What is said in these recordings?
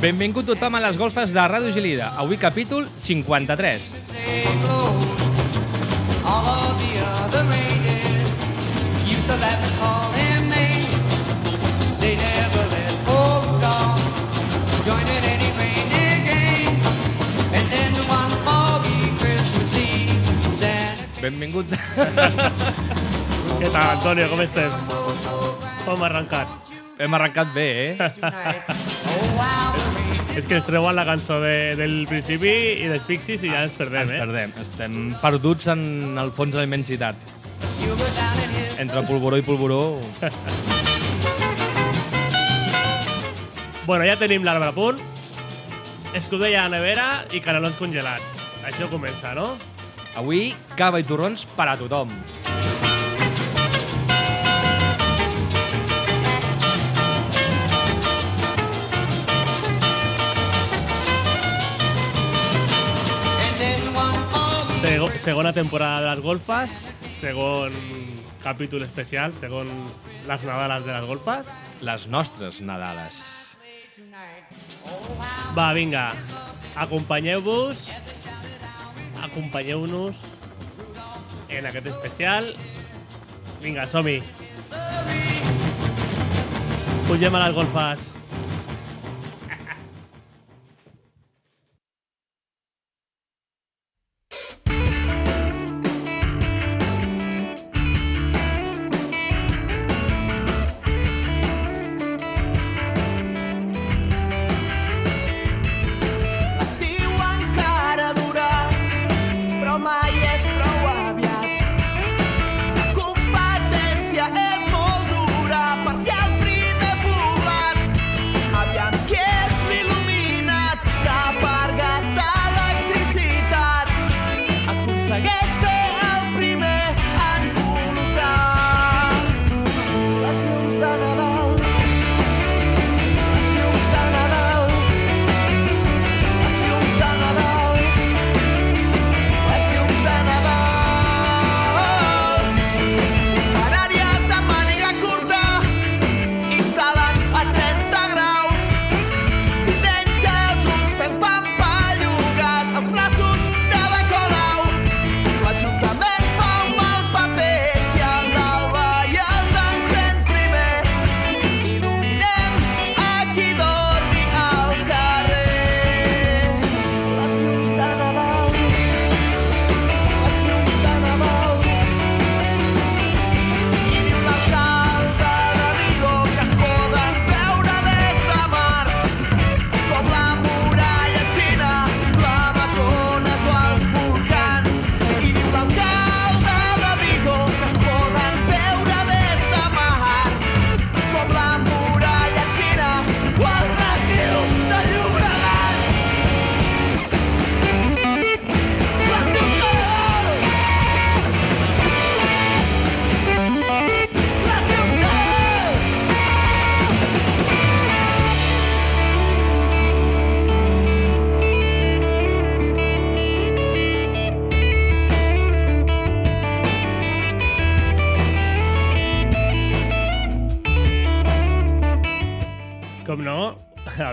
Benvingut tothom a les golfes de Ràdio Gelida. Avui capítol 53. Say close. All of the other reindeer used to laugh and call him names. They never let poor Rudolph join in any reindeer game. And then one foggy Christmas Eve, Santa Benvingut... Què tal, Antonio? Com estem? Com hem arrencat? Hem arrencat bé, eh? És que ens treuen la cançó de, del principi i dels Pixies i ja ens perdem, Ens eh? perdem. Estem perduts en el fons de la immensitat. Entre polvoró i polvoró... Bueno, ja tenim l'arbre a punt, escudella a la nevera i canelons congelats. Això comença, no? Avui, cava i torrons per a tothom. Foggy Sego, segona temporada de les golfes, segon capítol especial, segon les Nadales de les golfes. Les nostres Nadales. Va, vinga, acompanyeu-vos, acompanyeu-nos en aquest especial. Vinga, som-hi. Pugem a les golfes.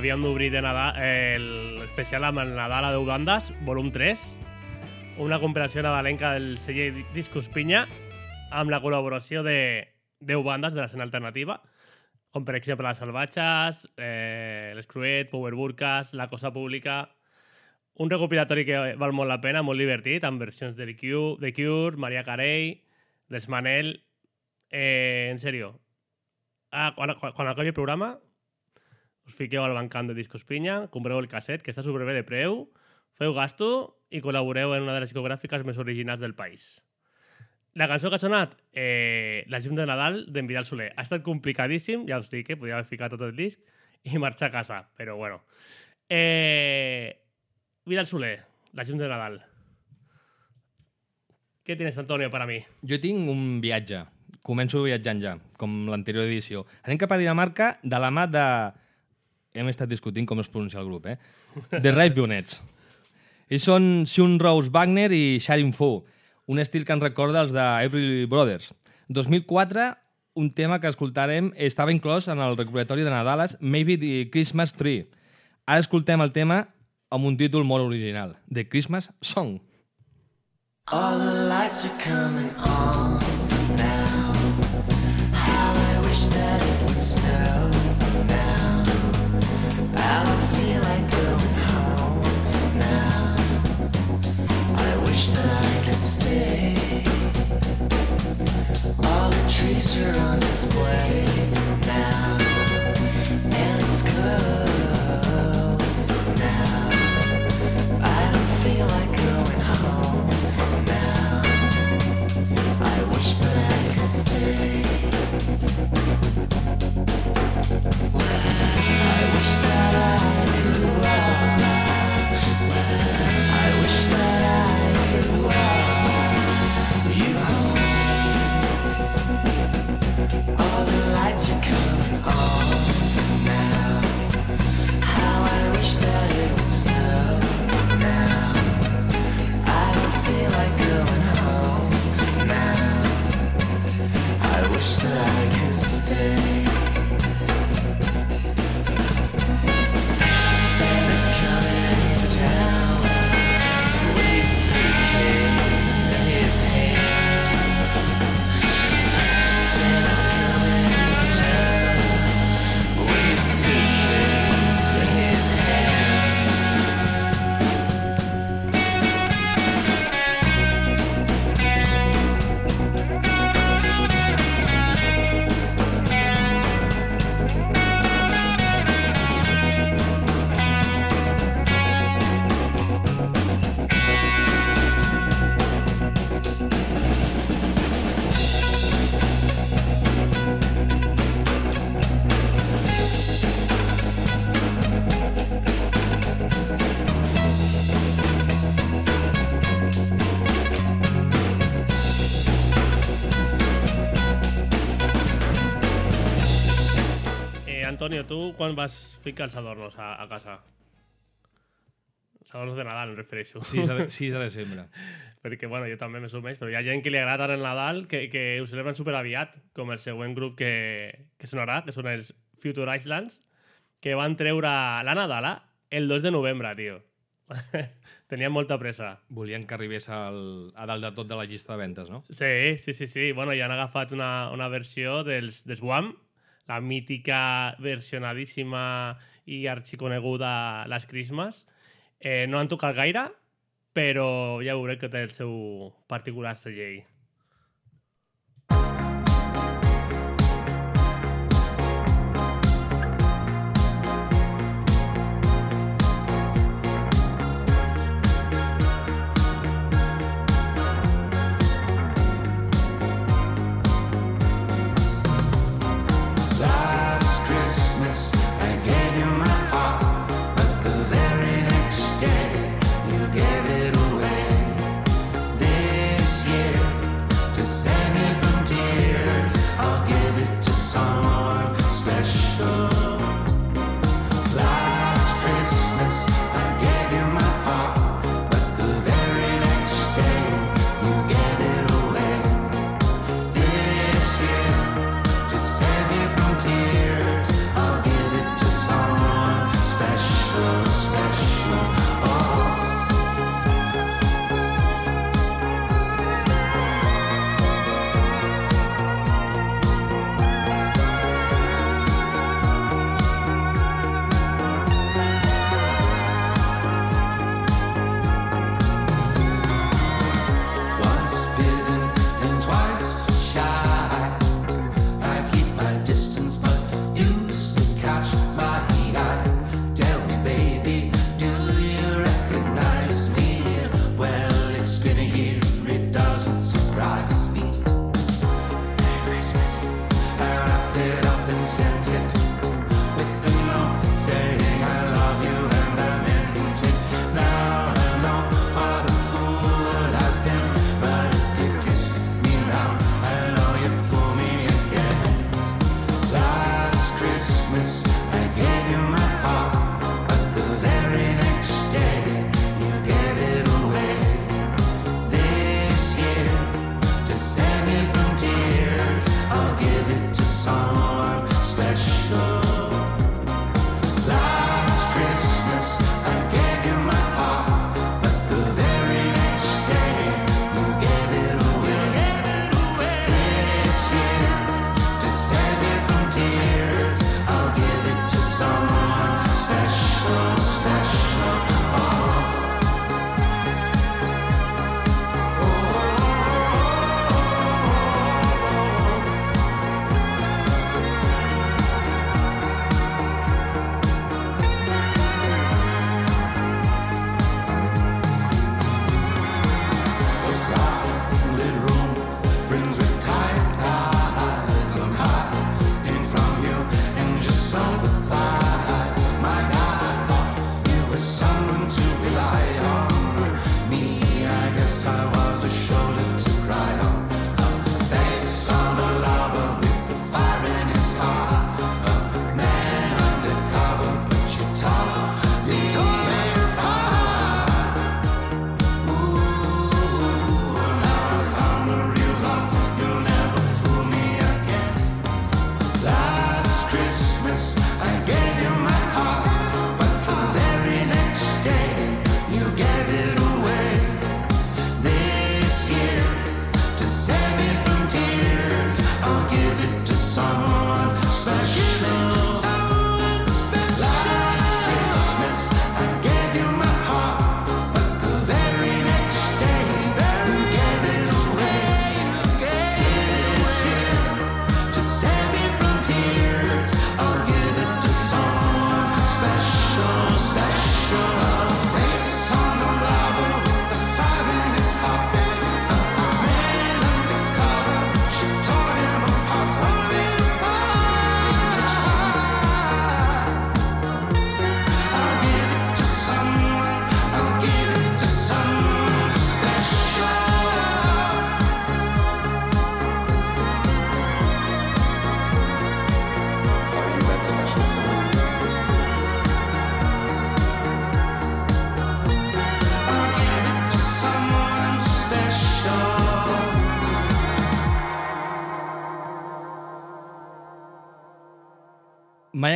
Havíem d'obrir de Nadal, eh, l'especial amb el Nadal a 10 bandes, volum 3, una compilació nadalenca del celler Discos Pinya, amb la col·laboració de 10 bandes de l'escena alternativa, com per exemple Les Salvatges, eh, l'Escruet, Power Burkas, La Cosa Pública... Un recopilatori que val molt la pena, molt divertit, amb versions de The Cure, The Cure Maria Carey, dels Manel... Eh, en sèrio, ah, quan, quan acabi el programa, us fiqueu al bancant de Discos Pinya, compreu el casset, que està superbé de preu, feu gasto i col·laboreu en una de les discogràfiques més originals del país. La cançó que ha sonat, eh, La llum de Nadal, d'en Vidal Soler. Ha estat complicadíssim, ja us dic, eh, podria haver ficat tot el disc i marxar a casa, però bueno. Eh, Vidal Soler, La llum de Nadal. Què tienes, Antonio, para mi? Jo tinc un viatge. Començo viatjant ja, com l'anterior edició. Anem cap a Dinamarca de la mà de... Hem estat discutint com es pronuncia el grup, eh? The Rive Bionets. Ells són Sean Rose Wagner i Sharin Fu, un estil que ens recorda els de Everly Brothers. 2004, un tema que escoltarem estava inclòs en el recopilatori de Nadales Maybe the Christmas Tree. Ara escoltem el tema amb un títol molt original, The Christmas Song. All the lights are coming on now. How I wish that it would snow the trees are on I tu quan vas ficar els adornos a, a casa? Els adornos de Nadal, em refereixo. 6 de, 6 de desembre. Perquè, bueno, jo també me sumeix, però hi ha gent que li agrada tant el Nadal que, que ho celebren super aviat, com el següent grup que, que sonarà, que són els Future Islands, que van treure la Nadala el 2 de novembre, tio. Tenien molta pressa. Volien que arribés al, a dalt de tot de la llista de ventes, no? Sí, sí, sí, sí. Bueno, ja han agafat una, una versió dels, dels Wham, la mítica versionadíssima i arxiconeguda Last Christmas. Eh, no han tocat gaire, però ja veuré que té el seu particular segell.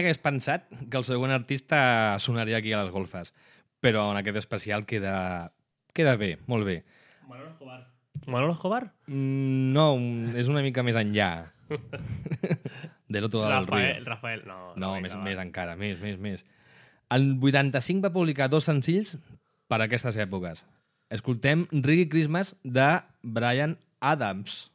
Mai hagués pensat que el següent artista sonaria aquí a les golfes, però en aquest especial queda, queda bé, molt bé. Manolo Escobar. Manolo Escobar? Mm, No, és una mica més enllà. de l'otro del Rafael, riu. Rafael, no. No, Rafael més, més encara, més, més, més. El 85 va publicar dos senzills per a aquestes èpoques. Escoltem Reggae Christmas de Brian Adams.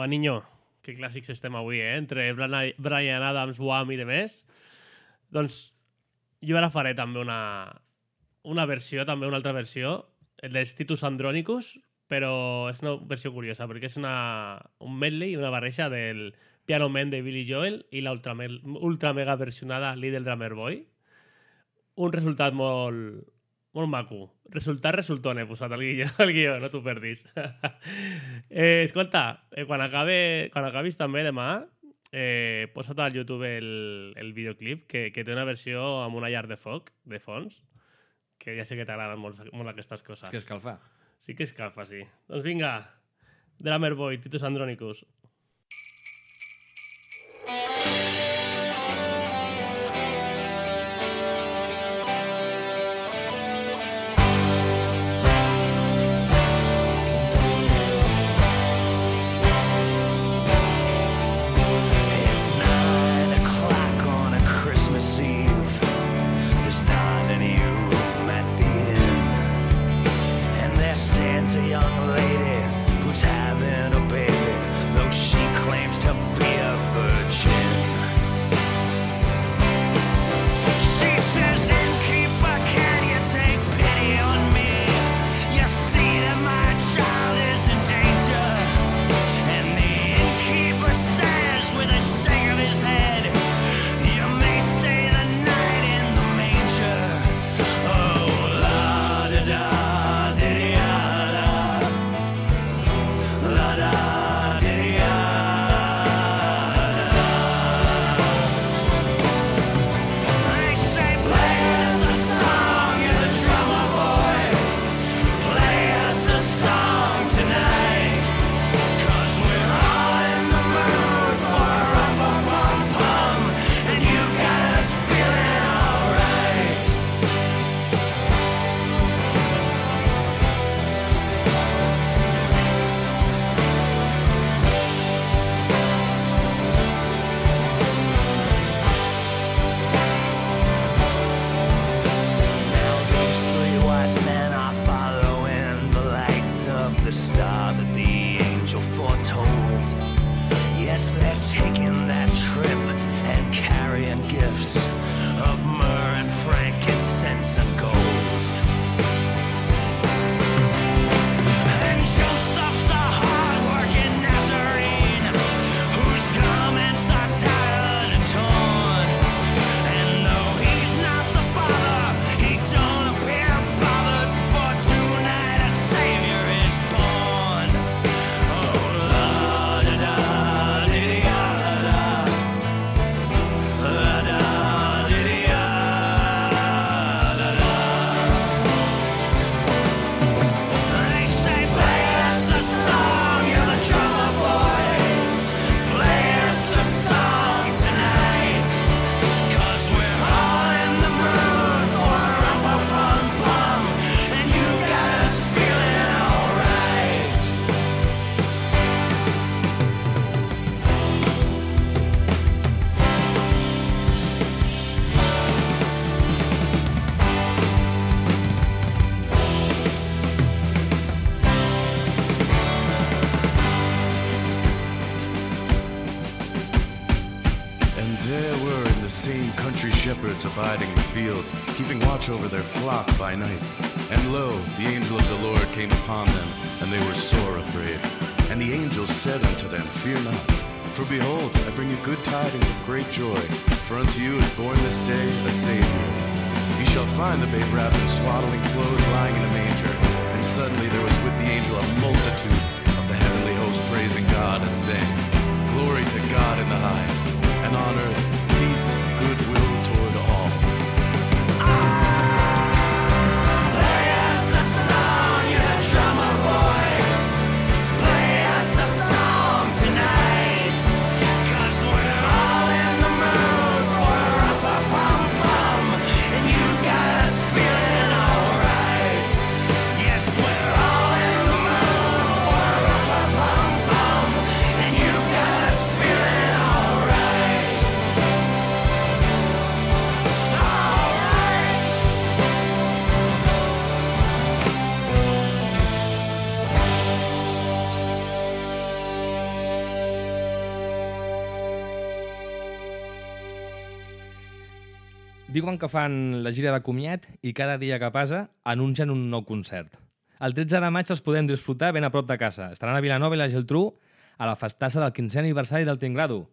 Juan Niño, que clàssics estem avui, eh? Entre Brian Adams, Wham i de més. Doncs jo ara faré també una, una versió, també una altra versió, el dels Titus Andronicus, però és una versió curiosa, perquè és una, un medley, una barreja del Piano Man de Billy Joel i la ultra, me- ultra mega versionada Little Drummer Boy. Un resultat molt, molt maco. Resultat resultón he posat al guió, al guió no t'ho perdis. eh, escolta, eh, quan, acabe, quan acabis també demà, eh, posa't al YouTube el, el videoclip que, que té una versió amb una llar de foc, de fons, que ja sé que t'agraden molt, molt aquestes coses. És que escalfa. Sí que escalfa, sí. Doncs vinga, Drummer Boy, Titus Andronicus. Diuen que fan la gira de comiat i cada dia que passa anuncien un nou concert. El 13 de maig els podem disfrutar ben a prop de casa. Estaran a Vilanova i la Geltrú a la festassa del 15è aniversari del Tinglado.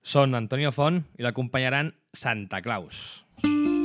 Són Antonio Font i l'acompanyaran Santa Claus. Mm.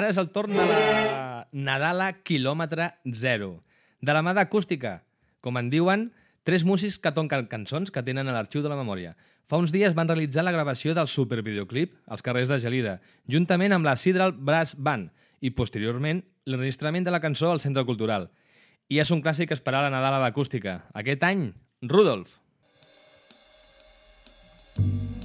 Ara és el torn de la Nadala quilòmetre zero. De la mà d'acústica, com en diuen, tres músics que tonquen cançons que tenen a l'arxiu de la memòria. Fa uns dies van realitzar la gravació del supervideoclip als carrers de Gelida, juntament amb la Sidral Brass Band i, posteriorment, l'enregistrament de la cançó al Centre Cultural. I és un clàssic esperar la Nadala d'acústica. Aquest any, Rudolf. Rudolf.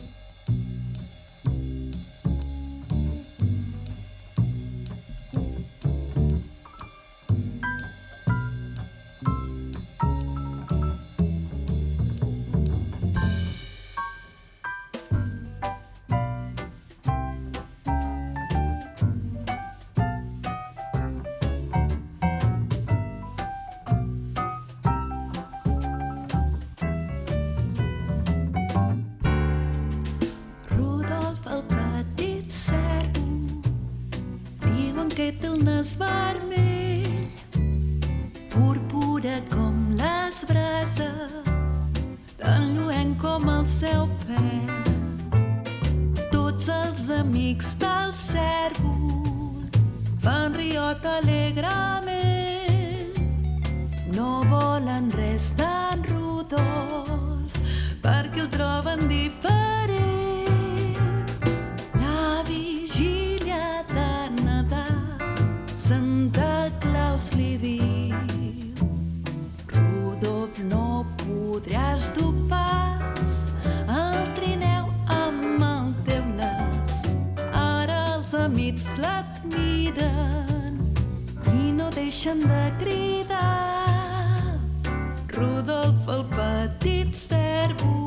Tots els amics del cèrvol fan riot alegrament. No volen res d'en Rudolf perquè el troben diferent. La Claus li diu no podràs l'admiren i no deixen de cridar. Rudolf el petit cèrvol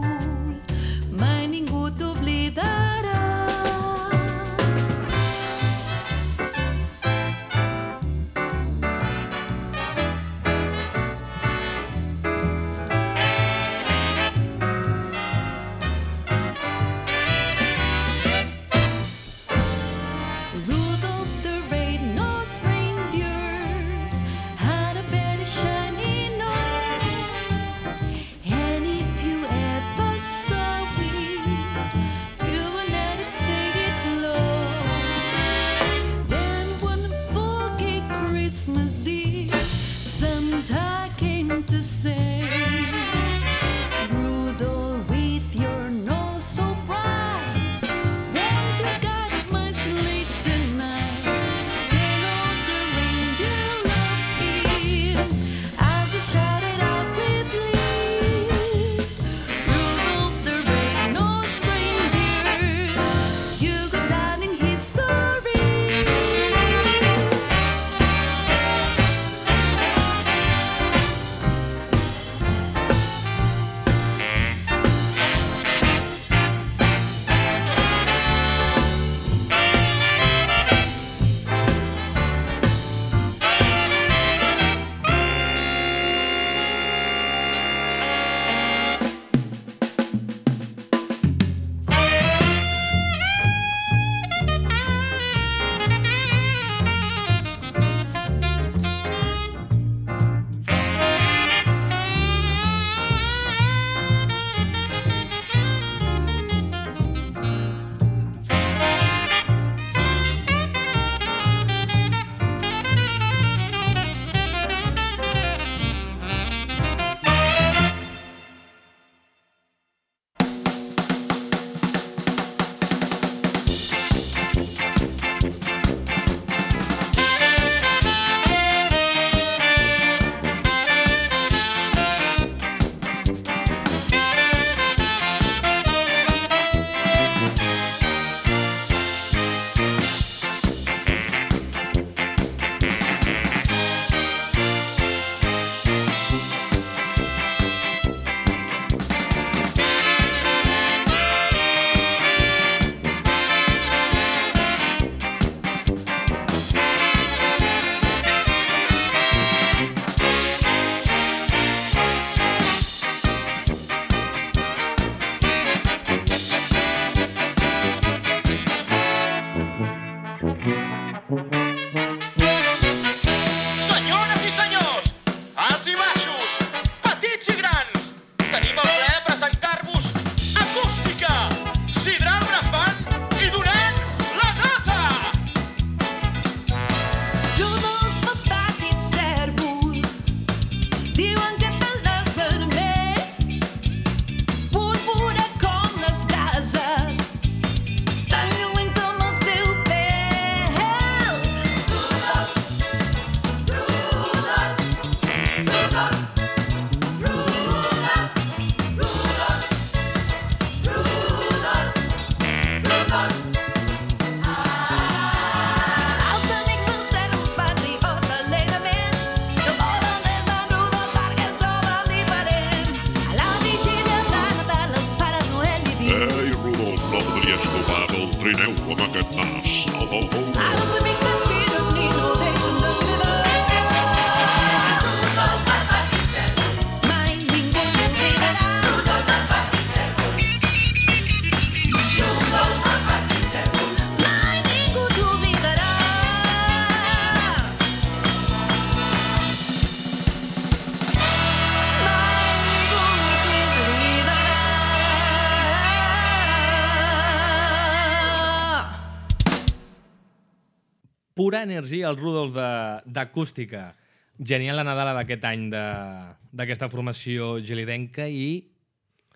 energia, el Rudolf de- d'acústica. Genial la Nadala d'aquest any d'aquesta formació gelidenca i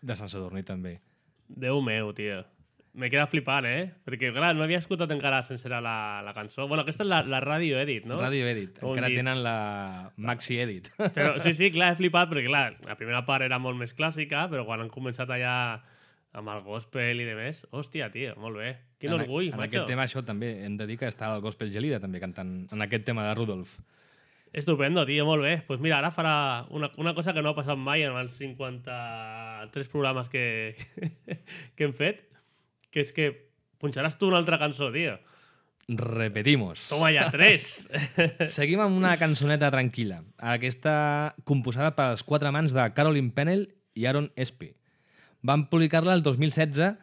de Sant Sadurní també. Déu meu, tio. M'he quedat flipant, eh? Perquè, clar, no havia escoltat encara sencera la, la cançó. Bueno, aquesta és la, la Radio Edit, no? Radio Edit. Com Encara dir. tenen la Maxi Edit. Però, sí, sí, clar, he flipat perquè, clar, la primera part era molt més clàssica, però quan han començat allà amb el gospel i de més, hòstia, tio, molt bé. Quin en, orgull, en macho. aquest tema això també hem de dir que està el Gospel Gelida també cantant en aquest tema de Rudolf. Estupendo, tio, molt bé. Doncs pues mira, ara farà una, una cosa que no ha passat mai en els 53 programes que, que hem fet, que és que punxaràs tu una altra cançó, tio. Repetimos. Toma ja, tres. Seguim amb una cançoneta tranquil·la. Aquesta composada pels quatre mans de Caroline Pennell i Aaron Espy. Van publicar-la el 2016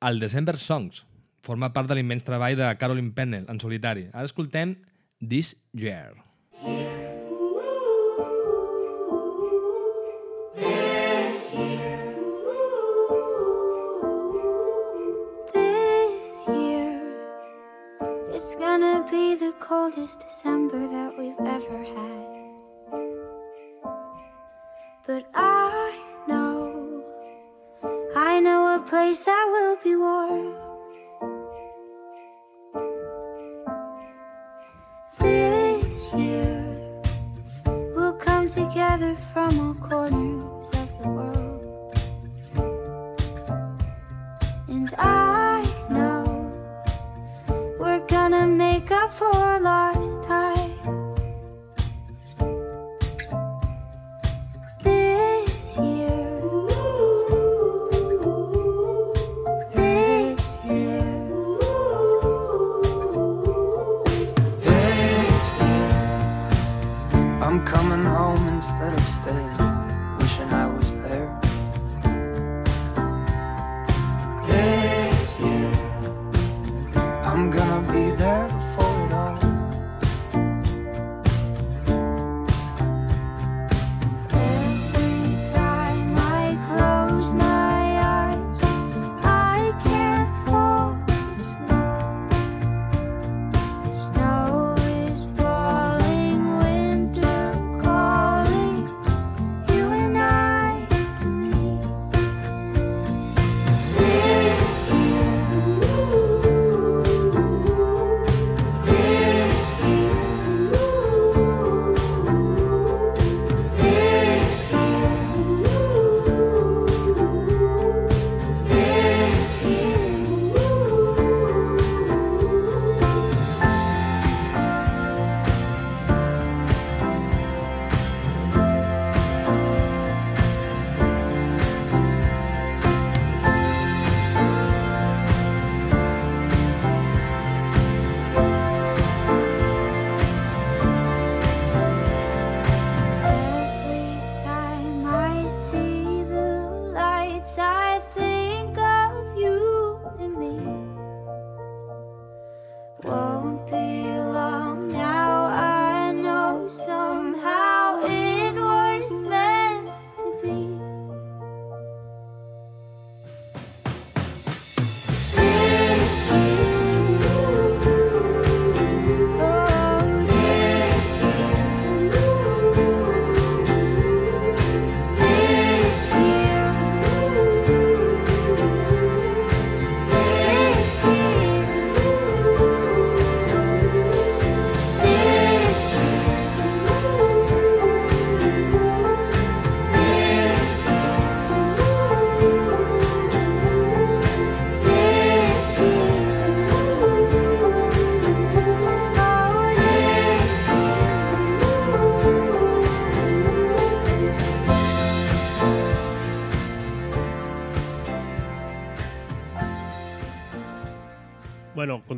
al December Songs. Forma part de l'immens treball de Caroline Pennell en solitari. Ara escoltem This Year. It's gonna be the coldest December that we've ever had. But I place that will be warm. This year, we'll come together from all corners of the world. And I know we're gonna make up for lost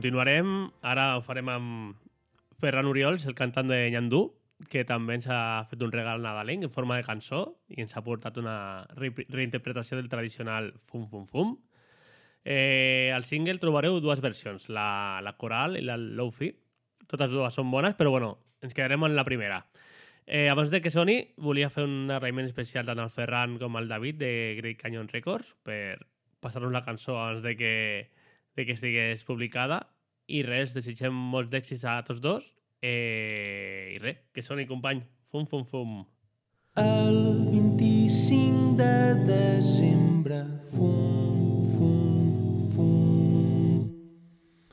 continuarem. Ara ho farem amb Ferran Oriols, el cantant de Nyandú, que també ens ha fet un regal nadalenc en forma de cançó i ens ha portat una re reinterpretació del tradicional Fum Fum Fum. Eh, al single trobareu dues versions, la, la coral i la lofi. Totes dues són bones, però bueno, ens quedarem en la primera. Eh, abans de que soni, volia fer un agraïment especial tant al Ferran com al David de Great Canyon Records per passar-nos la cançó abans de que, de que estigués publicada. I res, desitgem molts d'èxits a tots dos. Eh, I res, que soni, company. Fum, fum, fum. El 25 de desembre, fum, fum, fum.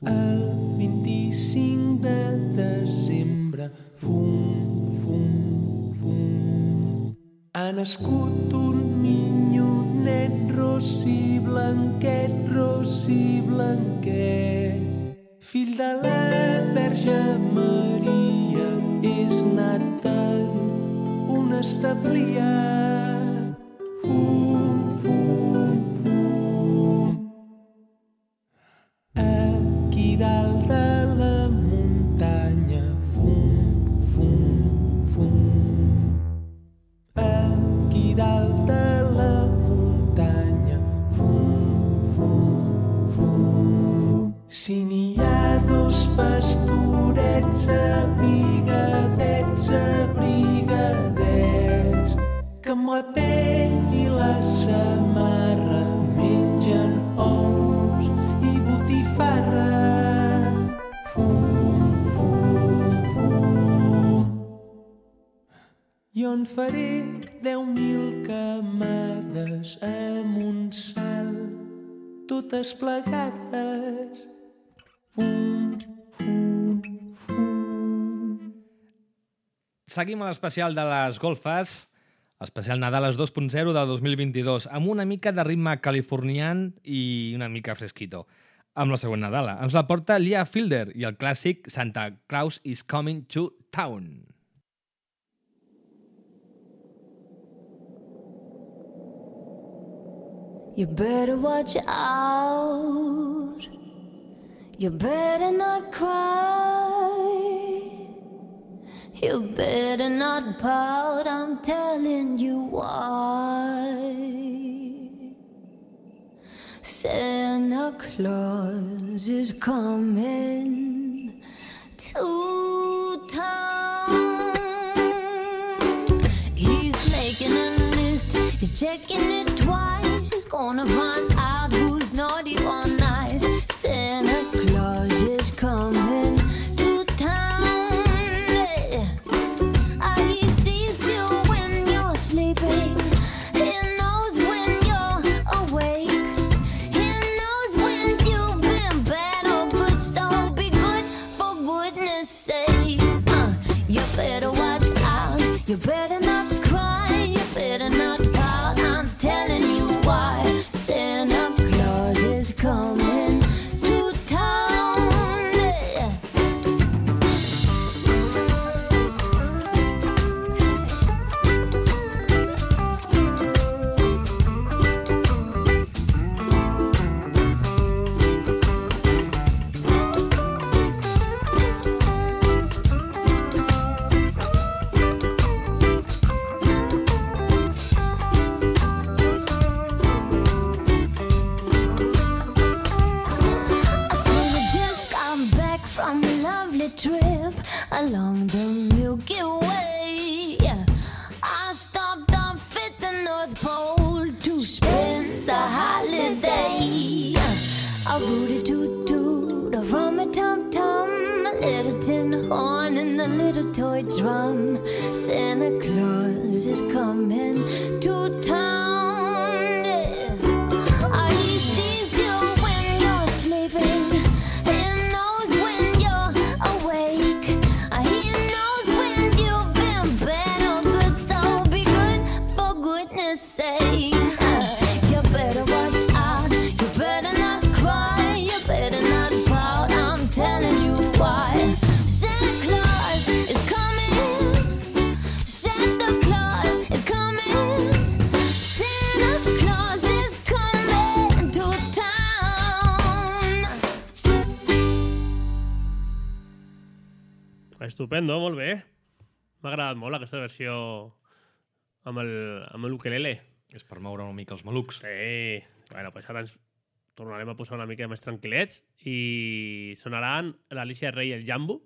El 25 de desembre, fum, fum, fum. Ha nascut un minyonet ros i blanquet, ros i blanquet. Fill de la Verge Maria, és nat en un establiat. La pell i la samarra mengen ous i botifarra. Fum, fum, fum. Jo en faré deu mil camades amb un salt, totes plegades. Fum, fum, fum. Seguim a l'especial de les golfes, especial Nadales 2.0 de 2022, amb una mica de ritme californian i una mica fresquito. Amb la següent Nadala. Ens la porta Lia Fielder i el clàssic Santa Claus is Coming to Town. You better watch out. You better not cry. You better not pout. I'm telling you why. Santa Claus is coming to town. He's making a list, he's checking it twice. He's gonna find Is coming to town. Estupendo, molt bé. M'ha agradat molt aquesta versió amb el, amb l'ukelele. És per moure una mica els malucs. Sí. Bueno, pues ara ens tornarem a posar una mica més tranquil·lets i sonaran l'Alicia Rey i el Jambo,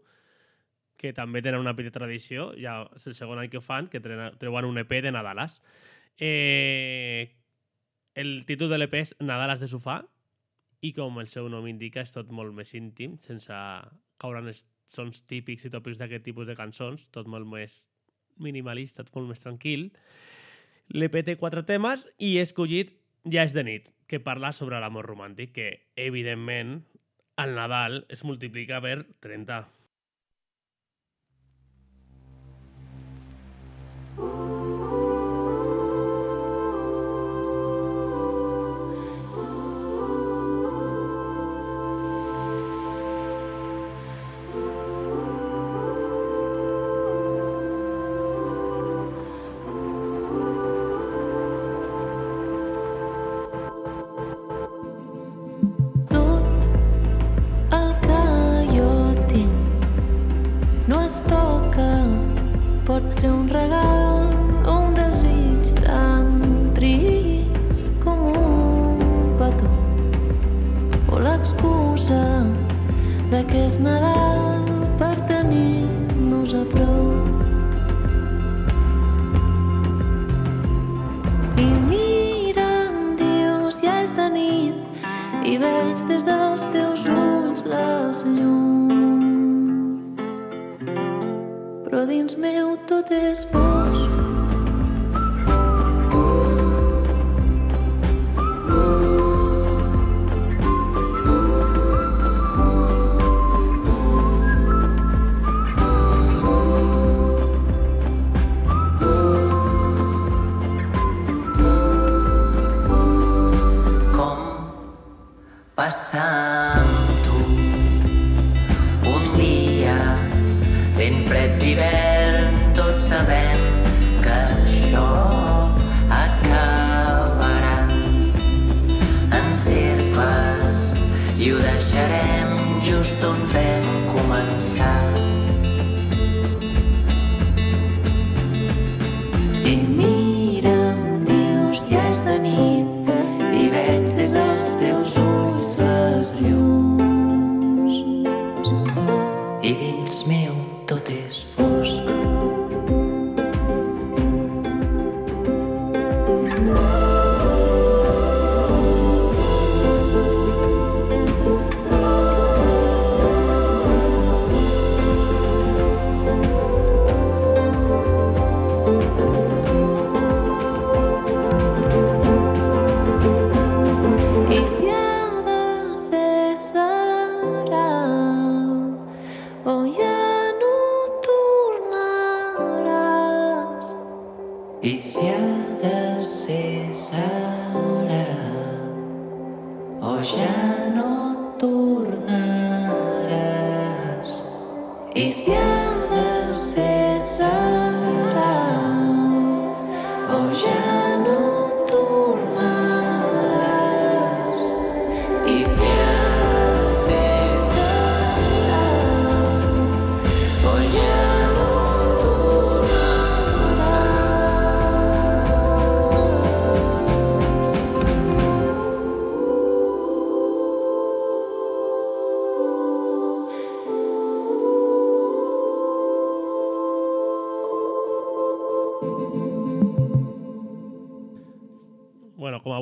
que també tenen una petita tradició, ja és el segon any que ho fan, que treuen un EP de Nadalas. Eh, el títol de l'EP és Nadales de sofà i com el seu nom indica és tot molt més íntim, sense caure en els sons típics i tòpics d'aquest tipus de cançons, tot molt més minimalista, tot molt més tranquil. L'EP té quatre temes i he escollit Ja és de nit, que parla sobre l'amor romàntic, que, evidentment, al Nadal es multiplica per 30.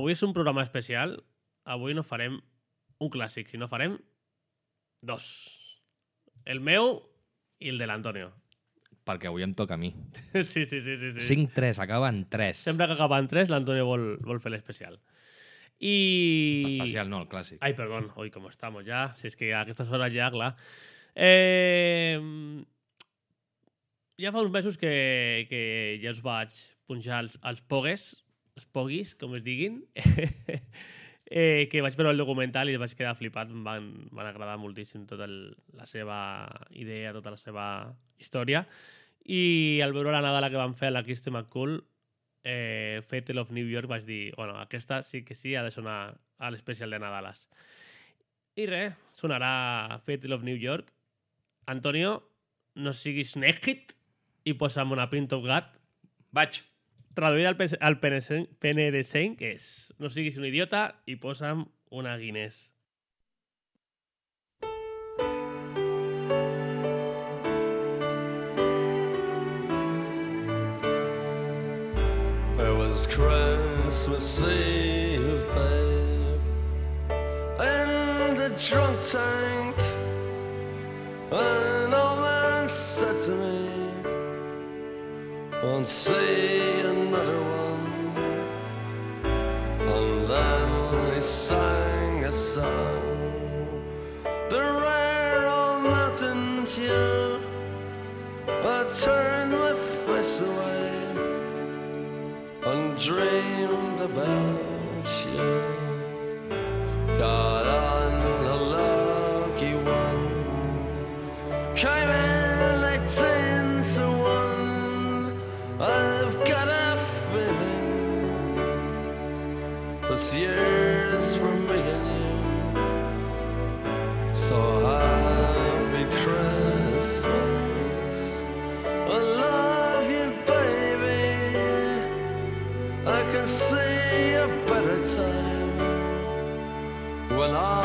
Avui és un programa especial, avui no farem un clàssic, sinó farem dos. El meu i el de l'Antonio. Perquè avui em toca a mi. Sí, sí, sí. sí, sí. 5-3, acaba en 3. Sempre que acaba en tres, l'Antonio vol, vol fer l'especial. I... Especial no, el clàssic. Ay, perdón, hoy cómo estamos ya. Si es que a aquestes hores ja, clar. Eh, ja fa uns mesos que, que ja us vaig punxar els, els pogues, els poguis, com es diguin, eh, que vaig veure el documental i vaig quedar flipat. Em van, van agradar moltíssim tota el, la seva idea, tota la seva història. I al veure la Nadala que van fer a la Christy McCool, eh, Fatal of New York, vaig dir, bueno, aquesta sí que sí ha de sonar a l'especial de Nadales. I res, sonarà Fatal of New York. Antonio, no siguis èxit i posa'm una pinta of gat. Vaig. Traduït al, al seny, que és no siguis un idiota i posa'm una Guinness. It was Christmas Eve, babe, in the drunk tank. An old man said to me, "Won't see another one." And then he sang a song, the rare old mountain tune. I turned my face away and dreamed about you. Got when all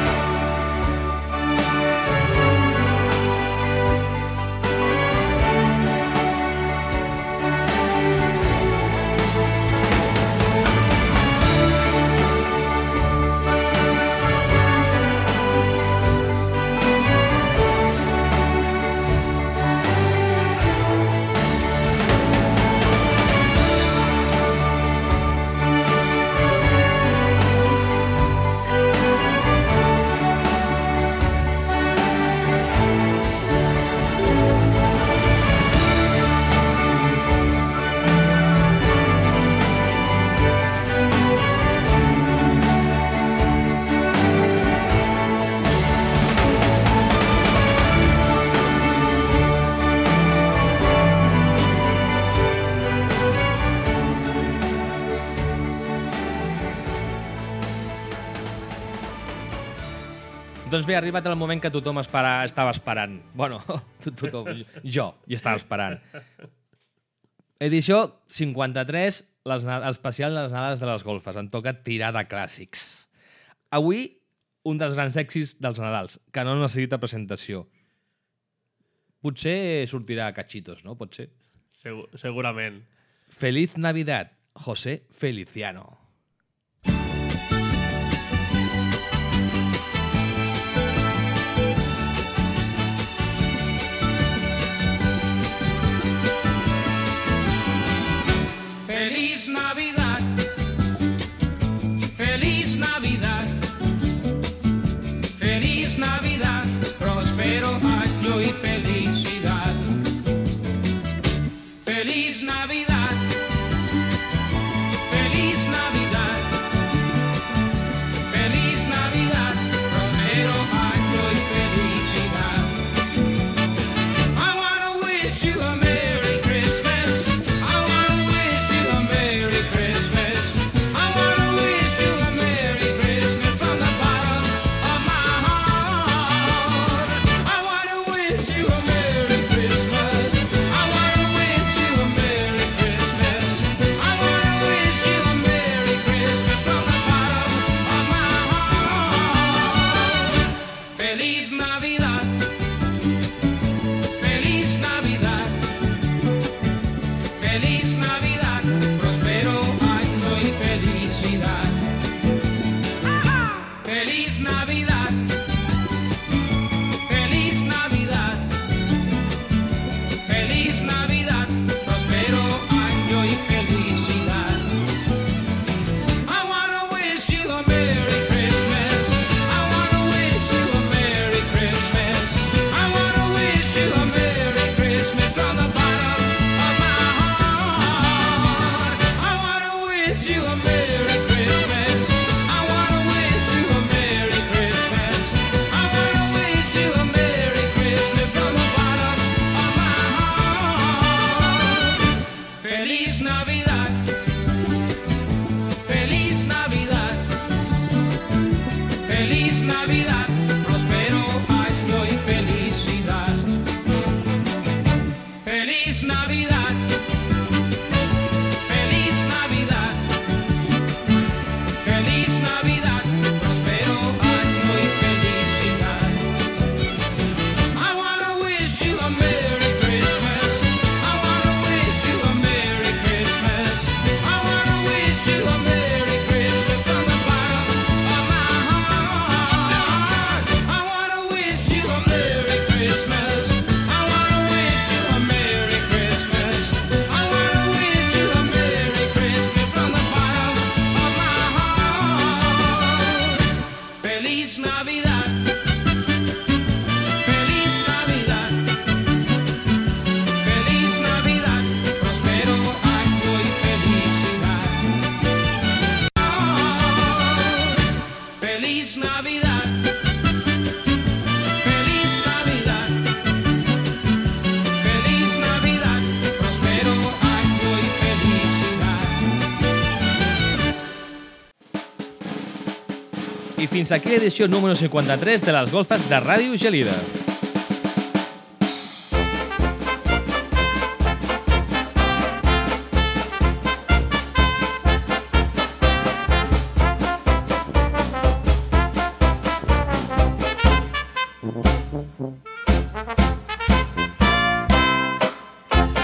Doncs bé, ha arribat el moment que tothom espera, estava esperant. Bueno, tothom, jo, i estava esperant. Edició 53, les, especial les nadades de les golfes. Em toca tirar de clàssics. Avui, un dels grans èxits dels Nadals, que no necessita presentació. Potser sortirà a cachitos, no? Potser. Segur, segurament. Feliz Navidad, José Feliciano. I fins aquí l'edició número 53 de les golfes de Ràdio Gelida.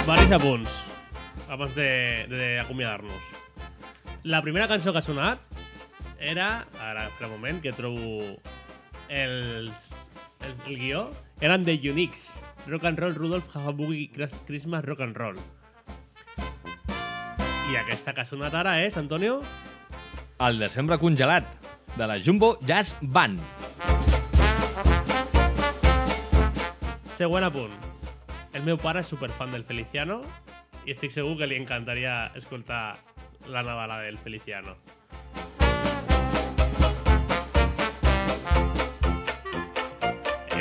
Varis apunts abans d'acomiadar-nos. La primera cançó que ha sonat era, ara per un moment que trobo els, el, el guió, eren de Unix. Rock and Roll, Rudolf, Habugi, Christmas, Rock and Roll. I aquesta que ha sonat ara és, Antonio? El desembre congelat, de la Jumbo Jazz Band. Següent apunt. El meu pare és superfan del Feliciano i estic segur que li encantaria escoltar la navala del Feliciano. Feliciano.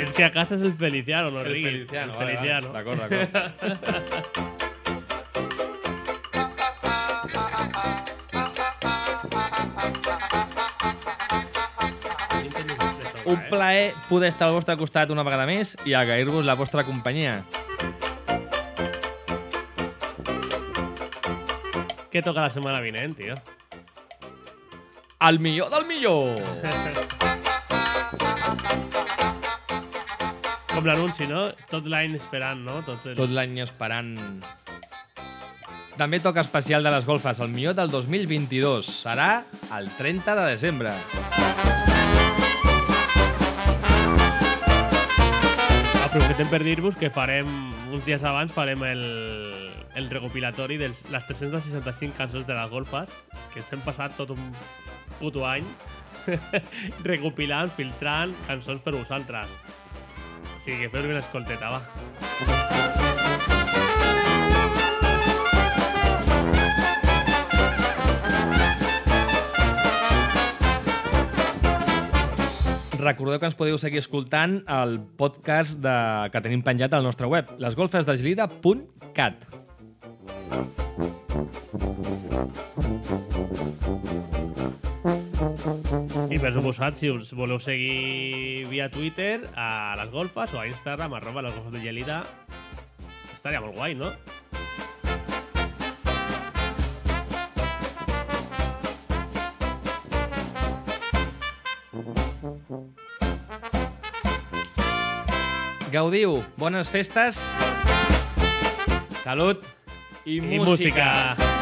Es que acaso es el Feliciano, los El Feliciano. El Un plaer poder estar al vostre costat una vegada més i agrair-vos la vostra companyia. Què toca la setmana vinent, tio? El millor del millor! Com l'anunci, no? Tot l'any esperant, no? Tot el... Tot l'any esperant... També toca especial de les golfes. El millor del 2022 serà el 30 de desembre. Aprofitem per dir-vos que farem, uns dies abans, farem el, el recopilatori de les 365 cançons de les golfes, que s'han passat tot un puto any recopilant, filtrant cançons per vosaltres. Sigui que feu-li una escolteta, va. Recordeu que ens podeu seguir escoltant el podcast de, que tenim penjat al nostre web, lesgolfesdegelida.cat. I per suposat, si us voleu seguir via Twitter, a les golfes o a Instagram, arroba les golfes de gelida, estaria molt guai, no? Gaudiu, bones festes, salut i, I música. música.